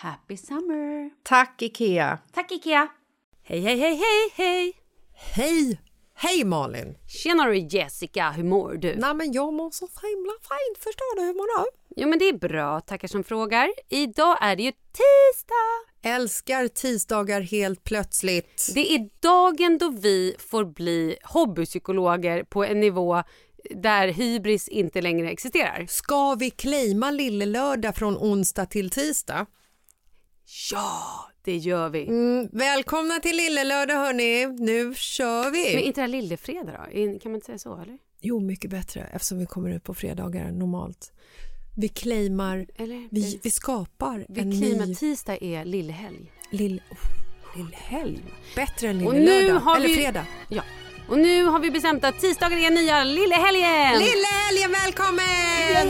Happy summer! Tack, Ikea! Tack Ikea! Hej, hej, hej, hej, hej! Hej! Hej, Malin! Tjenare Jessica, hur mår du? Nej, men jag mår så himla fint. Förstår du? Hur mår du? Jo men det är bra, tackar som frågar. Idag är det ju tisdag! Älskar tisdagar helt plötsligt. Det är dagen då vi får bli hobbypsykologer på en nivå där hybris inte längre existerar. Ska vi claima Lille-lördag från onsdag till tisdag? Ja, det gör vi. Mm, välkomna till Lille-lördag, hörni. Nu kör vi! Men inte det lillefredag då? Kan man inte säga så eller? Jo, mycket bättre eftersom vi kommer ut på fredagar normalt. Vi claimar, Eller? vi, vi skapar vi en ny tisdag är lillehelg. lill... Oh, lillhelg. Bättre än lille-lördag. Eller vi- fredag. Ja. Och nu har vi bestämt att tisdagar är nya lillehelgen! Lillehelgen, välkommen!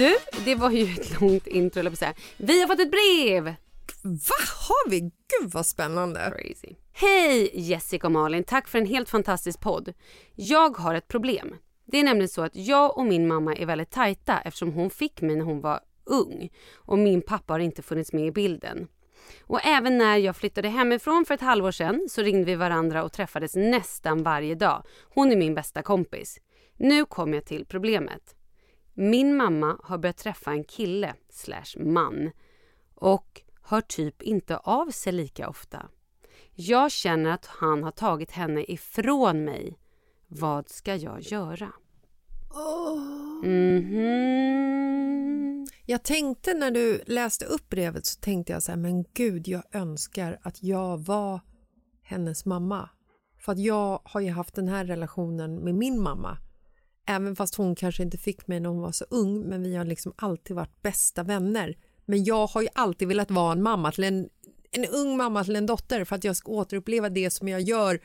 Du, det var ju ett långt intro, eller säga. Vi har fått ett brev! Va, har vi? Gud vad spännande. Crazy. Hej Jessica och Malin, tack för en helt fantastisk podd. Jag har ett problem. Det är nämligen så att jag och min mamma är väldigt tajta eftersom hon fick mig när hon var ung och min pappa har inte funnits med i bilden. Och även när jag flyttade hemifrån för ett halvår sedan så ringde vi varandra och träffades nästan varje dag. Hon är min bästa kompis. Nu kommer jag till problemet. Min mamma har börjat träffa en kille slash man och hör typ inte av sig lika ofta. Jag känner att han har tagit henne ifrån mig. Vad ska jag göra? Mhm. Jag tänkte när du läste upp brevet så tänkte jag så här, men gud, jag önskar att jag var hennes mamma. För att jag har ju haft den här relationen med min mamma. Även fast hon kanske inte fick mig när hon var så ung, men vi har liksom alltid varit bästa vänner. Men jag har ju alltid velat vara en mamma till en, en ung mamma till en dotter för att jag ska återuppleva det som jag gör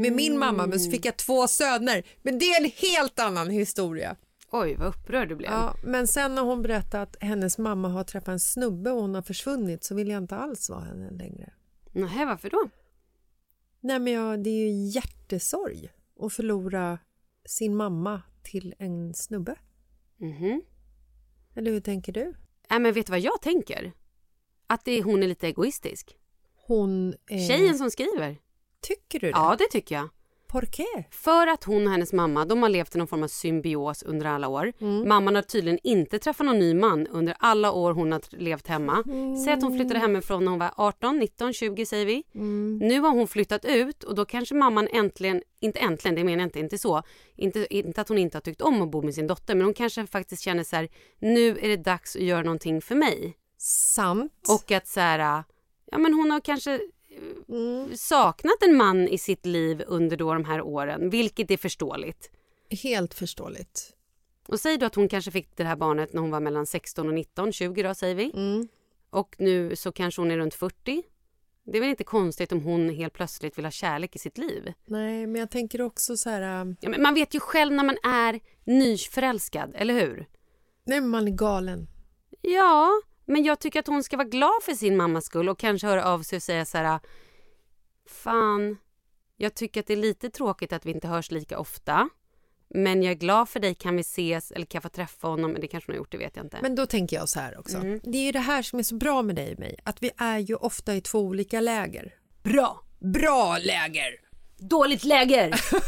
med min mamma. Men så fick jag två söner. Men det är en helt annan historia. Oj, vad upprörd du blev. Ja, men sen när hon berättade att hennes mamma har träffat en snubbe och hon har försvunnit så vill jag inte alls vara henne längre. Nähä, varför då? Nej, men jag, det är ju hjärtesorg att förlora sin mamma till en snubbe. Mhm. Eller hur tänker du? Nej, men vet du vad jag tänker? Att det, hon är lite egoistisk. Hon... Eh, Tjejen som skriver. Tycker du det? Ja, det tycker jag. Por qué? För att hon och hennes mamma de har levt i någon form av symbios under alla år. Mamman har tydligen inte träffat någon ny man under alla år hon har levt hemma. Säg att hon flyttade hemifrån när hon var 18, 19, 20 säger vi. Nu har hon flyttat ut och då kanske mamman äntligen, inte äntligen, det menar jag inte, inte så. Inte, inte att hon inte har tyckt om att bo med sin dotter men hon kanske faktiskt känner så här, nu är det dags att göra någonting för mig. Sant. Och att så här, ja men hon har kanske eh, saknat en man i sitt liv under då de här åren, vilket är förståeligt. Helt förståeligt. Och säg då att hon kanske fick det här barnet när hon var mellan 16 och 19, 20 då säger vi. Mm. Och nu så kanske hon är runt 40. Det är väl inte konstigt om hon helt plötsligt vill ha kärlek i sitt liv. Nej, men jag tänker också så här... äh, Ja, men man vet ju själv när man är nyförälskad, eller hur? Nej, men man är galen. Ja, men jag tycker att hon ska vara glad för sin mammas skull och kanske höra av sig och säga så här... Fan, jag tycker att det är lite tråkigt att vi inte hörs lika ofta. Men jag är glad för dig, kan vi ses eller kan jag få träffa honom? Det kanske hon har gjort, det vet jag inte. Men då tänker jag så här också. Mm. Det är ju det här som är så bra med dig och mig. Att vi är ju ofta i två olika läger. Bra! Bra läger! Dåligt läger!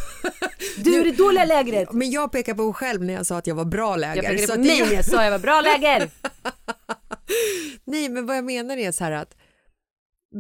Du är det dåliga lägret! Men jag pekar på mig själv när jag sa att jag var bra läger. Jag pekade så på att mig när jag sa jag var bra läger. Nej, men vad jag menar är så här att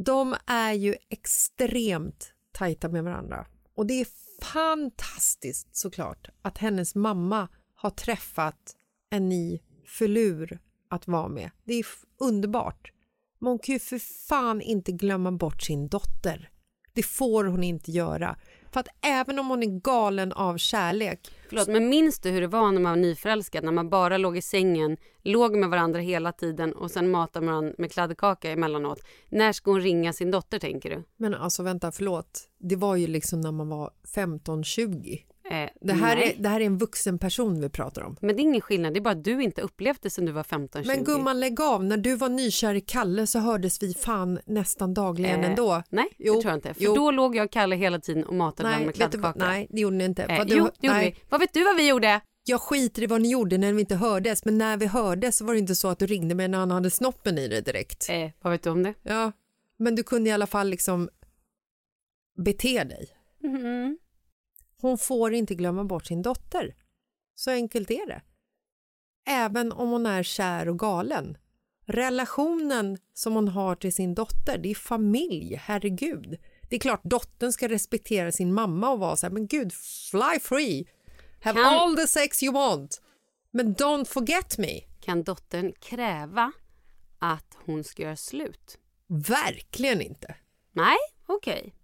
de är ju extremt tajta med varandra. Och det är fantastiskt såklart att hennes mamma har träffat en ny förlur att vara med. Det är underbart. Men hon kan ju för fan inte glömma bort sin dotter. Det får hon inte göra. För att även om hon är galen av kärlek Förlåt, men minns du hur det var när man var nyförälskad? När man bara låg i sängen, låg med varandra hela tiden och sen matade man med kladdkaka emellanåt. När ska hon ringa sin dotter, tänker du? Men alltså vänta, förlåt. Det var ju liksom när man var 15-20. Eh, Det här, nej. är, det här är en vuxen person vi pratar om. Men det är ingen skillnad, det är bara att du inte upplevt det sen du var 15-20. Men gumman lägg av, när du var nykär i Kalle så hördes vi fan nästan dagligen Eh, ändå. Nej, Jo, det tror jag inte. För jo. då låg jag och Kalle hela tiden och matade varandra med kladdkaka. nej, det gjorde ni inte. Eh, Vad du- jo, det gjorde nej, vi. Vad vet du vad vi gjorde? Jag skiter i vad ni gjorde när vi inte hördes, men när vi hördes så var det inte så att du ringde mig när han hade snoppen i det direkt. Eh, vad vet du om det? Ja, men du kunde i alla fall liksom bete dig. Mhm. Hon får inte glömma bort sin dotter. Så enkelt är det. Även om hon är kär och galen. Relationen som hon har till sin dotter, det är familj, herregud. Det är klart dottern ska respektera sin mamma och vara så här, men gud, fly free. Have Kan- all the sex you want. Men don't forget me. Kan dottern kräva att hon ska göra slut? Verkligen inte. Nej, okej.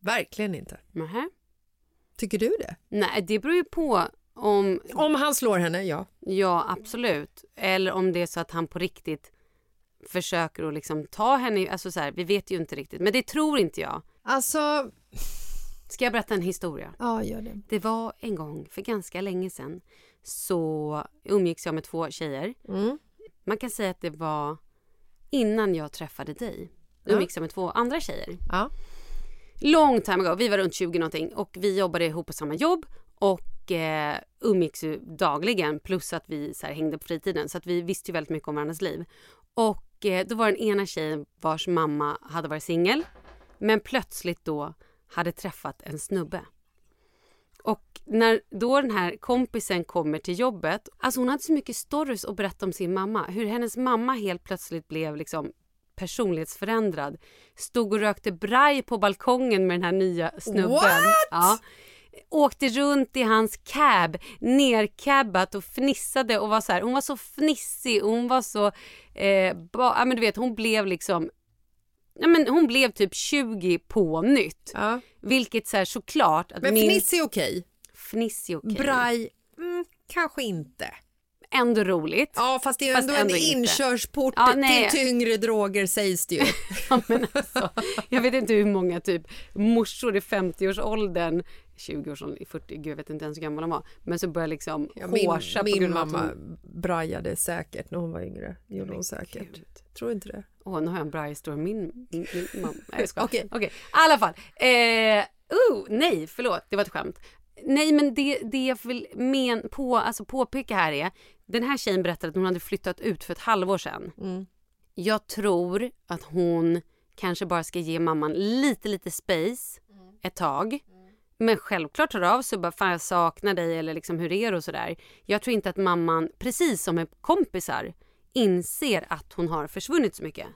Verkligen inte. Nähä. Tycker du det? Nej, det beror ju på om... Om han slår henne, ja. Ja, absolut. Eller om det är så att han på riktigt försöker att liksom ta henne... Alltså så här, vi vet ju inte riktigt. Men det tror inte jag. Alltså, Ska jag berätta en historia? ja gör det. Det var en gång för ganska länge sedan så umgicks jag med två tjejer. Mm. Man kan säga att det var innan jag träffade dig. Umgicks jag med två andra tjejer. Ja. Long time ago, vi var runt 20 någonting och vi jobbade ihop på samma jobb och eh, umgicks ju dagligen plus att vi så här, hängde på fritiden så att vi visste ju väldigt mycket om varandras liv. Och eh, då var den ena tjejen vars mamma hade varit singel men plötsligt då hade träffat en snubbe. Och när då den här kompisen kommer till jobbet, alltså hon hade så mycket stories att berätta om sin mamma. Hur hennes mamma helt plötsligt blev liksom personlighetsförändrad. Stod och rökte braj på balkongen med den här nya snubben. What? Ja. Åkte runt i hans cab, nercabbat och fnissade och var så här, hon var så fnissig och hon var så, eh, ba, ja men du vet hon blev liksom, ja men hon blev typ 20 på nytt. Ja. Vilket så här såklart att Men min... fniss är okej. Fniss är okej. Braj, mm, kanske inte. Ändå roligt. Ja, fast det är Fast ändå, ändå en inkörsport Ja, till tyngre droger sägs det ju. Ja, men alltså, jag vet inte hur många typ morsor i 50-årsåldern 20-årsåldern, 40, gud jag vet inte ens hur gammal de var. Men så börjar liksom Ja, min hårsa på grund av att mamma hon... brajade säkert när hon var yngre. Gjorde hon säkert. gud. Tror inte det? Åh, nu har jag en bra historia. Min, min, min mamma... Nej, jag skojar. Okej. Okej, i alla fall. Eh, oh, nej, förlåt, det var ett skämt. Nej, men det, det jag vill men, på, alltså påpeka här är, den här tjejen berättade att hon hade flyttat ut för ett halvår sedan. Mm. Jag tror att hon kanske bara ska ge mamman lite, lite space ett tag. Men självklart tar av sig bara fan jag saknar dig eller liksom hur är det och sådär. Jag tror inte att mamman, precis som med kompisar, inser att hon har försvunnit så mycket.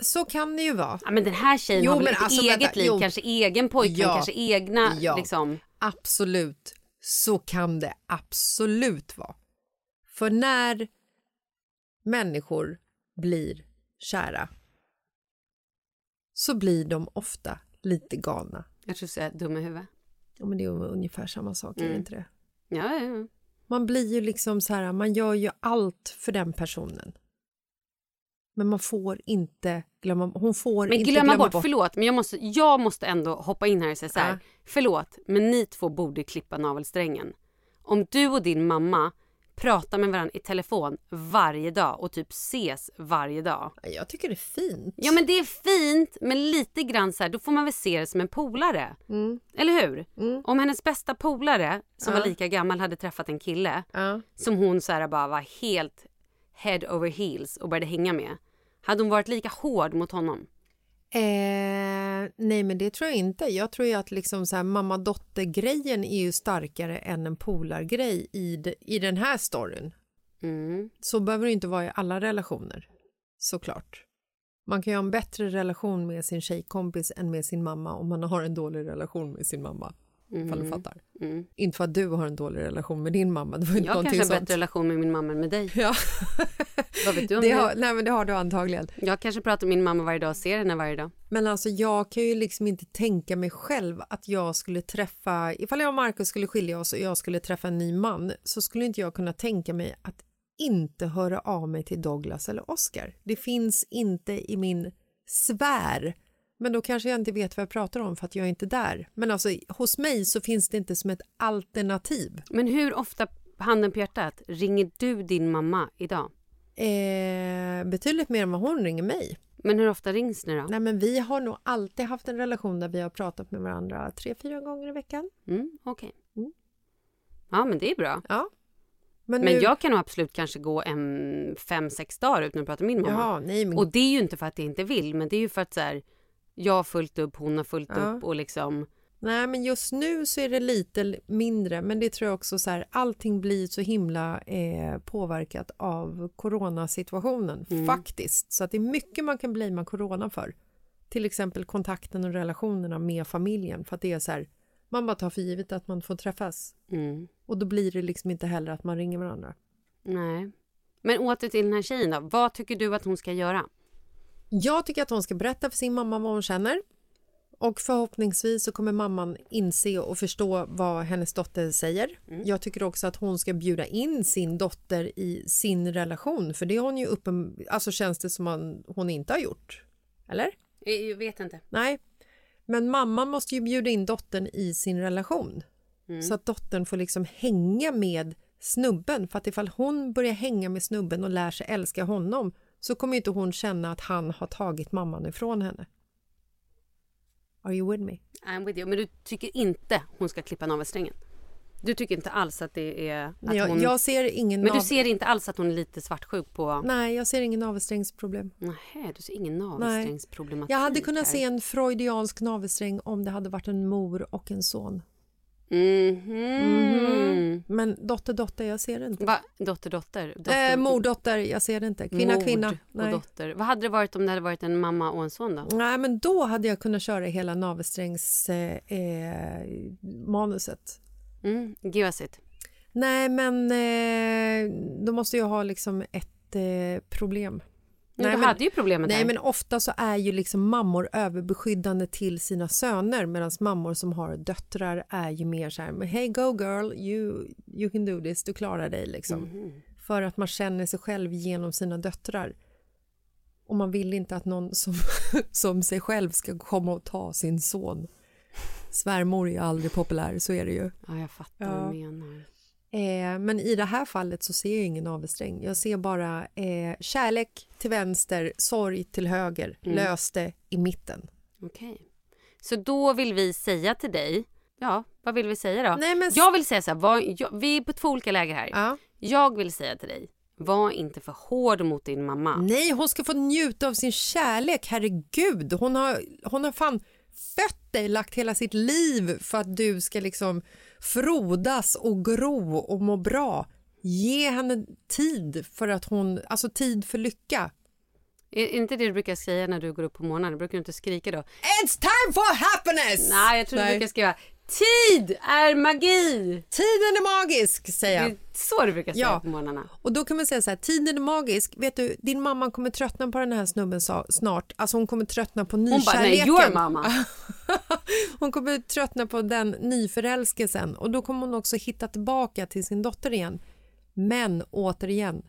Så kan det ju vara. Ja, men den här tjejen Jo, har väl ett alltså, eget vänta, liv, jo. kanske egen pojkvän, Ja. kanske egna Ja. liksom. Absolut, så kan det absolut vara. För när människor blir kära så blir de ofta lite galna. Jag tror jag är dum i huvudet. Ja, men det är ungefär samma sak, är det Mm. inte det? Ja, ja, ja. Man blir ju liksom så här, man gör ju allt för den personen. Men man får inte glömma, hon får Men inte glömma glömma bort, bort. förlåt, men jag måste, jag måste ändå hoppa in här och säga så här. Ja. Förlåt, men ni två borde klippa navelsträngen. Om du och din mamma pratar med varandra i telefon varje dag och typ ses varje dag. Jag tycker det är fint. Ja men det är fint, men lite grann så här, då får man väl se det som en polare. Mm. Eller hur? Mm. Om hennes bästa polare, som Ja. var lika gammal, hade träffat en kille Ja. som hon så här bara var helt head over heels och började hänga med. Hade hon varit lika hård mot honom? Eh, nej, men det tror jag inte. Jag tror ju att liksom så här, mamma-dotter-grejen är ju starkare än en polargrej i, de, i den här storyn. Mm. Så behöver det inte vara i alla relationer, såklart. Man kan ju ha en bättre relation med sin tjejkompis än med sin mamma om man har en dålig relation med sin mamma. Ifall du fattar. Mm. Inte för att du har en dålig relation med din mamma. Det var inte Jag kanske har en bättre relation med min mamma än med dig. Ja. Vad vet du om det? har, nej, men det har du antagligen. Jag kanske pratar med min mamma varje dag och ser henne varje dag. Men alltså jag kan ju liksom inte tänka mig själv att jag skulle träffa, ifall jag och Markus skulle skilja oss och jag skulle träffa en ny man så skulle inte jag kunna tänka mig att inte höra av mig till Douglas eller Oscar. Det finns inte i min sfär. Men då kanske jag inte vet vad jag pratar om för att jag är inte där. Men alltså hos mig så finns det inte som ett alternativ. Men hur ofta, handen på hjärtat, ringer du din mamma idag? Eh, betydligt mer än vad hon ringer mig. Men hur ofta rings ni då? Nej men vi har nog alltid haft en relation där vi har pratat med varandra tre, fyra gånger i veckan. Mm, Okej. Mm. Ja, men det är bra. Ja. Men, Men nu... jag kan nog absolut kanske gå en fem, sex dagar utan att prata med min mamma. Jaha, nej men... Och det är ju inte för att jag inte vill, men det är ju för att så här, jag har fullt upp, hon har fullt Ja. upp och liksom... Nej men just nu så är det lite mindre men det tror jag också så här allting blir så himla eh, påverkat av coronasituationen Mm. faktiskt. Så att det är mycket man kan blamea corona för. Till exempel kontakten och relationerna med familjen för att det är så här man bara tar för givet att man får träffas Mm, och då blir det liksom inte heller att man ringer varandra. nej. Men åter till den här tjejen då. Vad tycker du att hon ska göra? Jag tycker att hon ska berätta för sin mamma vad hon känner. Och förhoppningsvis så kommer mamman inse och förstå vad hennes dotter säger. Jag tycker också att hon ska bjuda in sin dotter i sin relation för det har hon ju uppen... alltså känns det som hon, hon inte har gjort. Eller? Jag vet inte. Nej. Men mamman måste ju bjuda in dottern i sin relation. Så att dottern får liksom hänga med snubben. För att ifall hon börjar hänga med snubben och lär sig älska honom så kommer inte hon känna att han har tagit mamman ifrån henne. Are you with me? I'm with you. Men du tycker inte hon ska klippa navelsträngen? Du tycker inte alls att det är... Att jag, hon... jag ser ingen Men du ser inte alls att hon är lite svartsjuk på... Nej, jag ser ingen navelsträngsproblem. Nej, du ser ingen navelsträngsproblematik Jag hade kunnat här. se en freudiansk navelsträng om det hade varit en mor och en son. Mhm. Men dotter, dotter, jag ser det inte. Va? Dotter, dotter? dotter Eh, mor, dotter, jag ser det inte. Kvinna, mord kvinna. och Nej. dotter. Vad hade det varit om det hade varit en mamma och en son då? Nej, men då hade jag kunnat köra hela navelsträngs eh, eh, manuset. Mm, give us it. Nej, men eh, då måste jag ha liksom ett eh, problem. Nej, du men, hade ju problemet nej, här. men ofta så är ju liksom mammor överbeskyddande till sina söner medan mammor som har döttrar är ju mer så här, hey go girl, you, you can do this, du klarar dig liksom. Mhm. För att man känner sig själv genom sina döttrar. Och man vill inte att någon som, som sig själv ska komma och ta sin son. Svärmor är aldrig populär, så är det ju. Ja, jag fattar Ja. vad du menar. Eh, men i det här fallet så ser jag ingen navelsträng. Jag ser bara eh, kärlek till vänster, sorg till höger, Mm. lös det i mitten. Okej. Så då vill vi säga till dig, ja, vad vill vi säga då? Nej, men... Jag vill säga så här, var, jag, vi är på två olika läger här. ja. Jag vill säga till dig, var inte för hård mot din mamma. Nej, hon ska få njuta av sin kärlek, herregud. Hon har, hon har fan fött dig, lagt hela sitt liv för att du ska liksom frodas och gro och må bra. Ge henne tid för att hon, alltså tid för lycka. Är inte det du brukar säga när du går upp på morgonen? Du brukar inte skrika då? It's time for happiness! Nej, jag tror du Nej. brukar skriva Tid är magi! Tiden är magisk, säger Det jag. är så du brukar säga Ja. på morgnarna. Och då kan man säga så här, tiden är magisk. Vet du, din mamma kommer tröttna på den här snubben snart. Alltså hon kommer tröttna på Hon bara, nej, nykärleken. your mamma. hon kommer tröttna på den nyförälskelsen och då kommer hon också hitta tillbaka till sin dotter igen. Men återigen,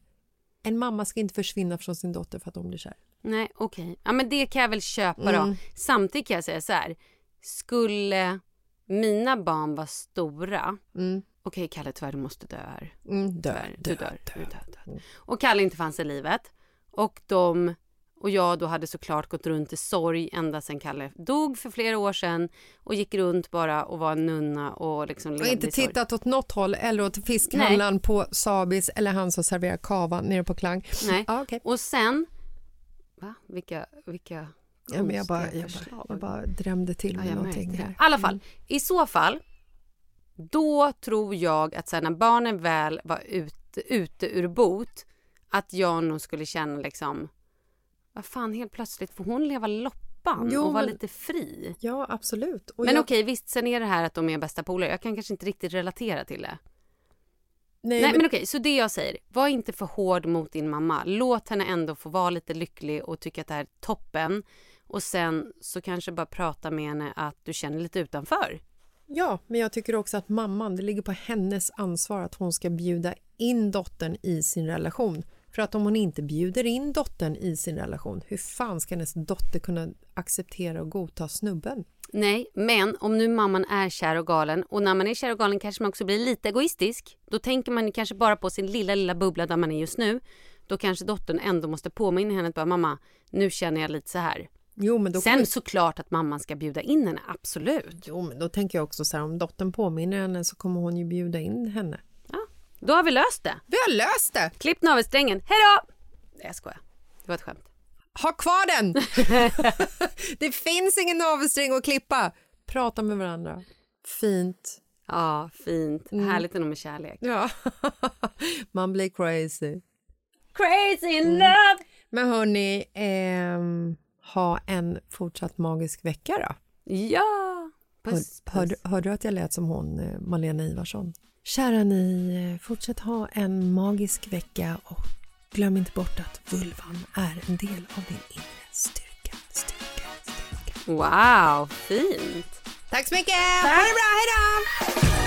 en mamma ska inte försvinna från sin dotter för att hon blir kär. Nej, okej. Ja, men det kan jag väl köpa Mm. då. Samtidigt kan jag säga så här. Skulle mina barn vara stora. Mm. Okej, Kalle, tyvärr du måste dö här. Mm, dö, Tyvärr, dö, du dör. dö. Du dör, dör. Och Kalle inte fanns i livet. Och de och jag då hade såklart gått runt i sorg ända sedan Kalle dog för flera år sedan och gick runt bara och var en nunna och liksom Och inte tittat åt något håll eller åt fiskhandlaren på Sabis eller han som serverar kava nere på Klang. Nej. Ja, okej. Och sen... Va? Vilka, vilka Ja, men jag, bara, jag, bara, jag bara drämde till Ja, med jag någonting här. I alla fall, i så fall, då tror jag att här, när barnen väl var ute, ute ur bot, att jag nog skulle känna liksom, vad fan helt plötsligt får hon leva loppan Jo, och vara men- lite fri. Ja, absolut. Och Men jag, okej, visst, sen är det här att de är bästa polare. Jag kan kanske inte riktigt relatera till det. Nej, Nej, men, men okej, så det jag säger, var inte för hård mot din mamma. Låt henne ändå få vara lite lycklig och tycka att det här är toppen. Och sen så kanske bara prata med henne att du känner lite utanför. Ja, men jag tycker också att mamman, det ligger på hennes ansvar att hon ska bjuda in dottern i sin relation. För att om hon inte bjuder in dottern i sin relation, hur fan ska hennes dotter kunna acceptera och godta snubben? Nej, men om nu mamman är kär och galen och när man är kär och galen kanske man också blir lite egoistisk. Då tänker man kanske bara på sin lilla, lilla bubbla där man är just nu. Då kanske dottern ändå måste påminna henne att mamma, nu känner jag lite så här. Jo, men då, Sen kommer- såklart att mamman ska bjuda in henne, absolut. jo, men då tänker jag också så här, om dottern påminner henne så kommer hon ju bjuda in henne. Ja, då har vi löst det. Vi har löst det! Klipp navelsträngen, hejdå! Nej, jag skojar. Det var ett skämt. Ha kvar den! det finns ingen navelsträng att klippa. Prata med varandra. Fint. Ja, fint. Härligt ändå med kärlek. Ja. Man blir crazy. Crazy in love! Men hörni, ehm, ha en fortsatt magisk vecka då. Ja! Hör, Puss, puss. hörde, hörde du att jag lät som hon, eh, Malena Ivarsson? Kära ni, eh, fortsätt ha en magisk vecka och glöm inte bort att vulvan är en del av din inre styrka. styrka, styrka. Wow, fint! Tack så mycket! Ha det bra, hej